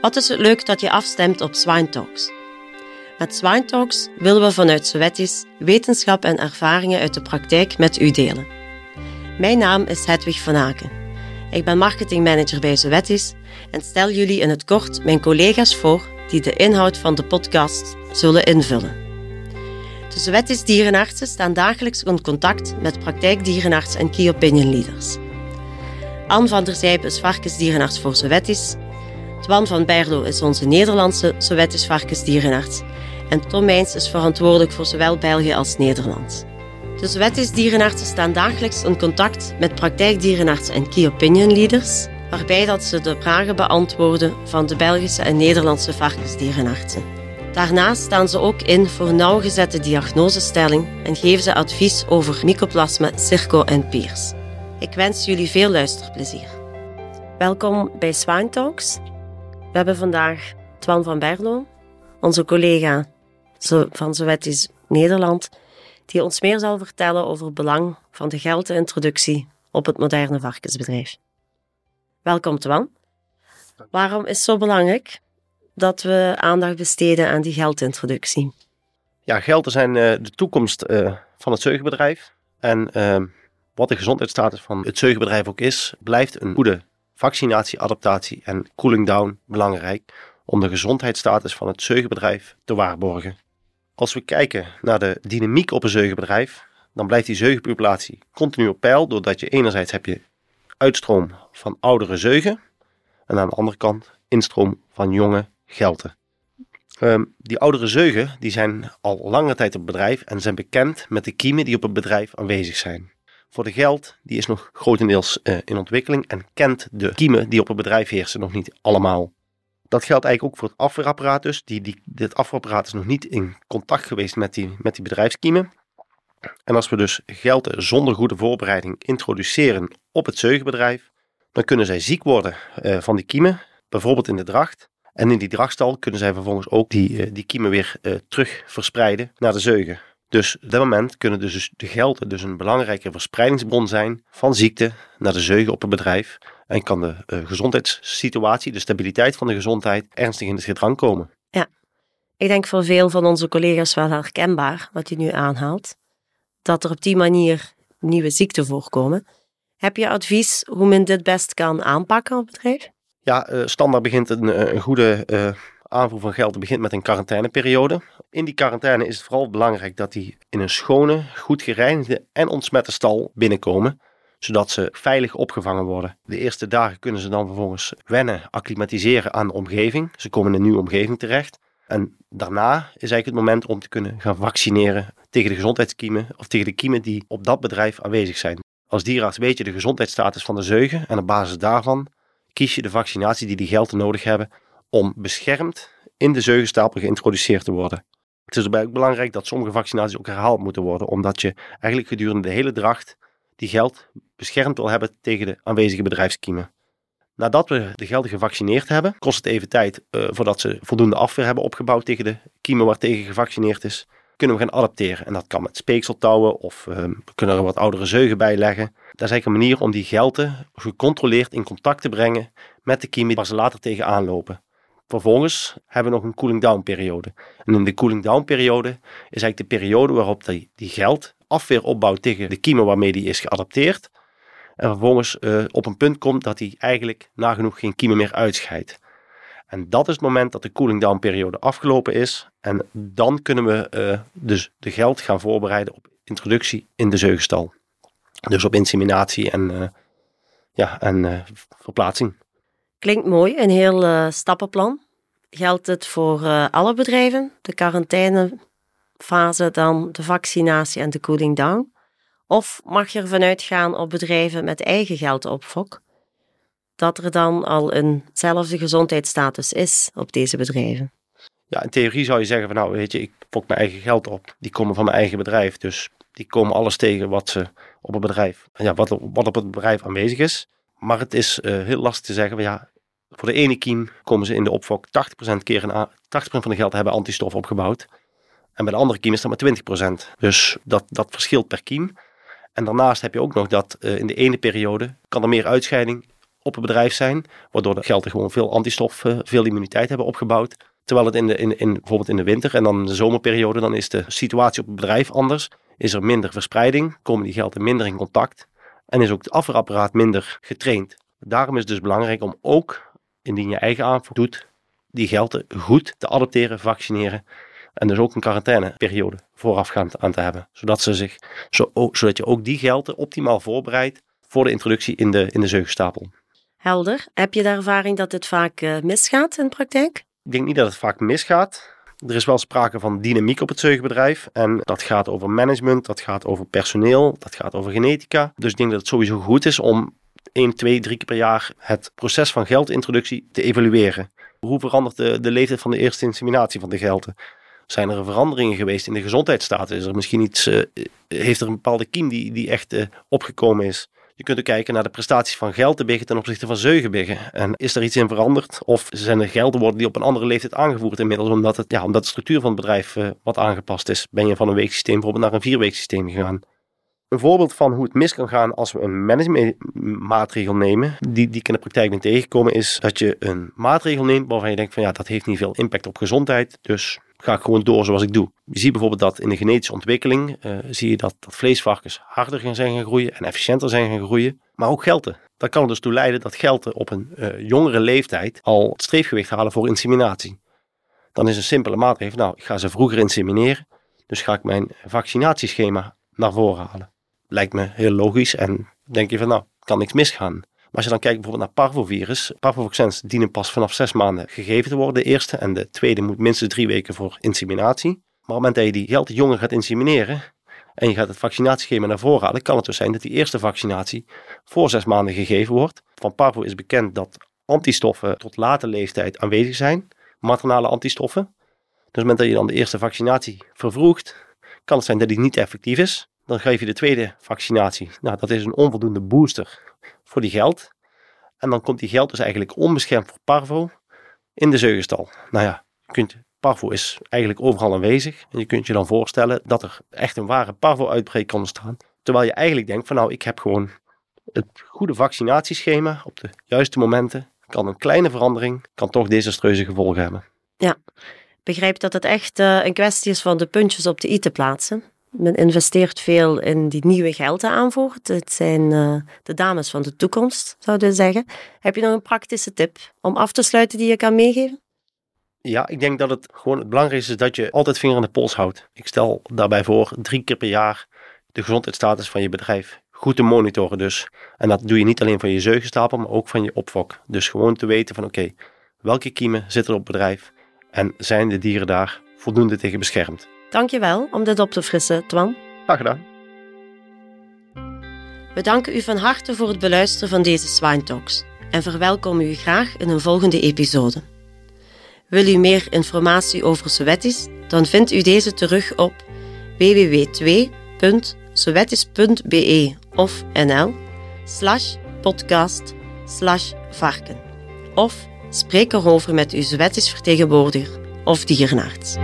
Wat is het leuk dat je afstemt op Swine Talks. Met Swine Talks willen we vanuit Sowetisch wetenschap en ervaringen uit de praktijk met u delen. Mijn naam is Hedwig van Aken. Ik ben marketingmanager bij Sowetisch en stel jullie in het kort mijn collega's voor die de inhoud van de podcast zullen invullen. De Sowetisch dierenartsen staan dagelijks in contact met praktijkdierenarts en key opinion leaders. Anne van der Zijp is varkensdierenarts voor Sowetisch. Twan van Berlo is onze Nederlandse Sowetisch varkensdierenarts. En Tom Meijns is verantwoordelijk voor zowel België als Nederland. De Sowetisch dierenartsen staan dagelijks in contact met praktijkdierenartsen en key opinion leaders, waarbij dat ze de vragen beantwoorden van de Belgische en Nederlandse varkensdierenartsen. Daarnaast staan ze ook in voor nauwgezette diagnosestelling en geven ze advies over mycoplasma, circo en peers. Ik wens jullie veel luisterplezier. Welkom bij Swine Talks. We hebben vandaag Twan van Berlo, onze collega van Sowetisch Nederland, die ons meer zal vertellen over het belang van de geldintroductie op het moderne varkensbedrijf. Welkom Twan. Waarom is het zo belangrijk dat we aandacht besteden aan die geldintroductie? Ja, gelden zijn uh, de toekomst uh, van het zeugenbedrijf. En uh, wat de gezondheidsstatus van het zeugenbedrijf ook is, blijft een goede vaccinatie, adaptatie en cooling down belangrijk om de gezondheidsstatus van het zeugenbedrijf te waarborgen. Als we kijken naar de dynamiek op een zeugenbedrijf, dan blijft die zeugenpopulatie continu op peil, doordat je enerzijds heb je uitstroom van oudere zeugen en aan de andere kant instroom van jonge gelten. Um, die oudere zeugen die zijn al lange tijd op het bedrijf en zijn bekend met de kiemen die op het bedrijf aanwezig zijn. Voor de geld, die is nog grotendeels uh, in ontwikkeling en kent de kiemen die op het bedrijf heersen nog niet allemaal. Dat geldt eigenlijk ook voor het afweerapparaat dus. Die, die, dit afweerapparaat is nog niet in contact geweest met die, met die bedrijfskiemen. En als we dus gelden zonder goede voorbereiding introduceren op het zeugenbedrijf, dan kunnen zij ziek worden uh, van die kiemen, bijvoorbeeld in de dracht. En in die drachtstal kunnen zij vervolgens ook die, uh, die kiemen weer terug verspreiden naar de zeugen. Dus op dat moment kunnen dus de gelden dus een belangrijke verspreidingsbron zijn van ziekte naar de zeugen op het bedrijf. En kan de uh, gezondheidssituatie, de stabiliteit van de gezondheid, ernstig in het gedrang komen. Ja, ik denk voor veel van onze collega's wel herkenbaar wat je nu aanhaalt. Dat er op die manier nieuwe ziekten voorkomen. Heb je advies hoe men dit best kan aanpakken op het bedrijf? Ja, uh, standaard begint een, een goede uh, aanvoer van geld begint met een quarantaineperiode. In die quarantaine is het vooral belangrijk dat die in een schone, goed gereinigde en ontsmette stal binnenkomen zodat ze veilig opgevangen worden. De eerste dagen kunnen ze dan vervolgens wennen, acclimatiseren aan de omgeving. Ze komen in een nieuwe omgeving terecht. En daarna is eigenlijk het moment om te kunnen gaan vaccineren tegen de gezondheidskiemen of tegen de kiemen die op dat bedrijf aanwezig zijn. Als dierenarts weet je de gezondheidsstatus van de zeugen en op basis daarvan kies je de vaccinatie die die gelden nodig hebben om beschermd in de zeugenstapel geïntroduceerd te worden. Het is erbij ook belangrijk dat sommige vaccinaties ook herhaald moeten worden, omdat je eigenlijk gedurende de hele dracht die geld beschermd wil hebben tegen de aanwezige bedrijfskiemen. Nadat we de gelden gevaccineerd hebben, kost het even tijd uh, voordat ze voldoende afweer hebben opgebouwd tegen de kiemen waartegen gevaccineerd is. Kunnen we gaan adapteren. En dat kan met speekseltouwen of uh, we kunnen er wat oudere zeugen bij leggen. Dat is eigenlijk een manier om die gelden gecontroleerd in contact te brengen met de kiemen waar ze later tegenaan lopen. Vervolgens hebben we nog een cooling down periode. En in de cooling down periode is eigenlijk de periode waarop die, die geld afweer opbouwt tegen de kiemen waarmee die is geadapteerd. En vervolgens uh, op een punt komt dat hij eigenlijk nagenoeg geen kiemen meer uitscheidt. En dat is het moment dat de cooling down periode afgelopen is. En dan kunnen we uh, dus de geld gaan voorbereiden op introductie in de zeugenstal. Dus op inseminatie en, uh, ja, en verplaatsing. Klinkt mooi, een heel stappenplan. Geldt het voor alle bedrijven? De quarantainefase, dan de vaccinatie en de cooling down? Of mag je ervan uitgaan op bedrijven met eigen geldopfok, dat er dan al eenzelfde gezondheidsstatus is op deze bedrijven? Ja, in theorie zou je zeggen van nou weet je, ik fok mijn eigen geld op. Die komen van mijn eigen bedrijf, dus die komen alles tegen wat ze op het bedrijf, ja, wat, wat op het bedrijf aanwezig is. Maar het is uh, heel lastig te zeggen, ja, voor de ene kiem komen ze in de opfok 80% keer een 80% van de geld hebben antistof opgebouwd. En bij de andere kiem is dat maar 20%. Dus dat, dat verschilt per kiem. En daarnaast heb je ook nog dat uh, in de ene periode kan er meer uitscheiding op het bedrijf zijn, waardoor de gelten gewoon veel antistof, veel immuniteit hebben opgebouwd. Terwijl het in de, in, in, bijvoorbeeld in de winter en dan de zomerperiode, dan is de situatie op het bedrijf anders. Is er minder verspreiding, komen die gelten minder in contact en is ook het afweerapparaat minder getraind. Daarom is het dus belangrijk om ook, indien je eigen aanvoer doet, die gelten goed te adopteren, vaccineren en dus ook een quarantaineperiode voorafgaand aan te hebben. Zodat, ze zich, zo, zodat je ook die gelten optimaal voorbereidt voor de introductie in de, in de zeugstapel. Helder. Heb je de ervaring dat dit vaak uh, misgaat in de praktijk? Ik denk niet dat het vaak misgaat. Er is wel sprake van dynamiek op het zeugenbedrijf. En dat gaat over management, dat gaat over personeel, dat gaat over genetica. Dus ik denk dat het sowieso goed is om 1, 2, 3 keer per jaar het proces van geldintroductie te evalueren. Hoe verandert de, de leeftijd van de eerste inseminatie van de gelden? Zijn er veranderingen geweest in de gezondheidsstaat? Is er misschien iets, uh, heeft er een bepaalde kiem die, die echt uh, opgekomen is? Je kunt ook kijken naar de prestaties van geldenbiggen ten opzichte van zeugenbiggen. En is er iets in veranderd? Of zijn er gelden worden die op een andere leeftijd aangevoerd inmiddels, omdat, het, ja, omdat de structuur van het bedrijf uh, wat aangepast is? Ben je van een weeksysteem bijvoorbeeld naar een vierweeksysteem gegaan? Een voorbeeld van hoe het mis kan gaan als we een managementmaatregel nemen, die, die ik in de praktijk ben tegengekomen, is dat je een maatregel neemt waarvan je denkt van ja, dat heeft niet veel impact op gezondheid, dus ga ik gewoon door zoals ik doe. Je ziet bijvoorbeeld dat in de genetische ontwikkeling, uh, zie je dat, dat vleesvarkens harder zijn gaan groeien en efficiënter zijn gaan groeien, maar ook gelten. Dat kan er dus toe leiden dat gelten op een uh, jongere leeftijd al het streefgewicht halen voor inseminatie. Dan is een simpele maatregel, nou, ik ga ze vroeger insemineren, dus ga ik mijn vaccinatieschema naar voren halen lijkt me heel logisch. En denk je van nou, kan niks misgaan. Als je dan kijkt bijvoorbeeld naar parvovirus. Parvovaccins dienen pas vanaf zes maanden gegeven te worden, de eerste. En de tweede moet minstens drie weken voor inseminatie. Maar op het moment dat je die geld jonger gaat insemineren en je gaat het vaccinatieschema naar voren halen, kan het dus zijn dat die eerste vaccinatie voor zes maanden gegeven wordt. Van parvo is bekend dat antistoffen tot late leeftijd aanwezig zijn, maternale antistoffen. Dus op het moment dat je dan de eerste vaccinatie vervroegt, kan het zijn dat die niet effectief is. Dan geef je de tweede vaccinatie. Nou, dat is een onvoldoende booster voor die geld. En dan komt die geld dus eigenlijk onbeschermd voor parvo in de zeugenstal. Nou ja, kunt, parvo is eigenlijk overal aanwezig. En je kunt je dan voorstellen dat er echt een ware parvo-uitbreek kan ontstaan. Terwijl je eigenlijk denkt van nou, ik heb gewoon het goede vaccinatieschema op de juiste momenten. Kan een kleine verandering, kan toch desastreuze gevolgen hebben. Ja, begrijp dat het echt uh, een kwestie is van de puntjes op de i te plaatsen. Men investeert veel in die nieuwe gelden aanvoer. Het zijn uh, de dames van de toekomst, zouden we zeggen. Heb je nog een praktische tip om af te sluiten die je kan meegeven? Ja, ik denk dat het gewoon het belangrijkste is dat je altijd vinger aan de pols houdt. Ik stel daarbij voor drie keer per jaar de gezondheidsstatus van je bedrijf goed te monitoren dus. En dat doe je niet alleen van je zeugenstapel, maar ook van je opfok. Dus gewoon te weten van oké, welke kiemen zitten er op het bedrijf en zijn de dieren daar voldoende tegen beschermd. Dankjewel om dit op te frissen, Twan. Graag gedaan. We danken u van harte voor het beluisteren van deze Swine Talks en verwelkomen u graag in een volgende episode. Wil u meer informatie over Sowettis? Dan vindt u deze terug op www.sowettis.be of nl slash podcast slash varken. Of spreek erover met uw Sowettis vertegenwoordiger of dierenarts.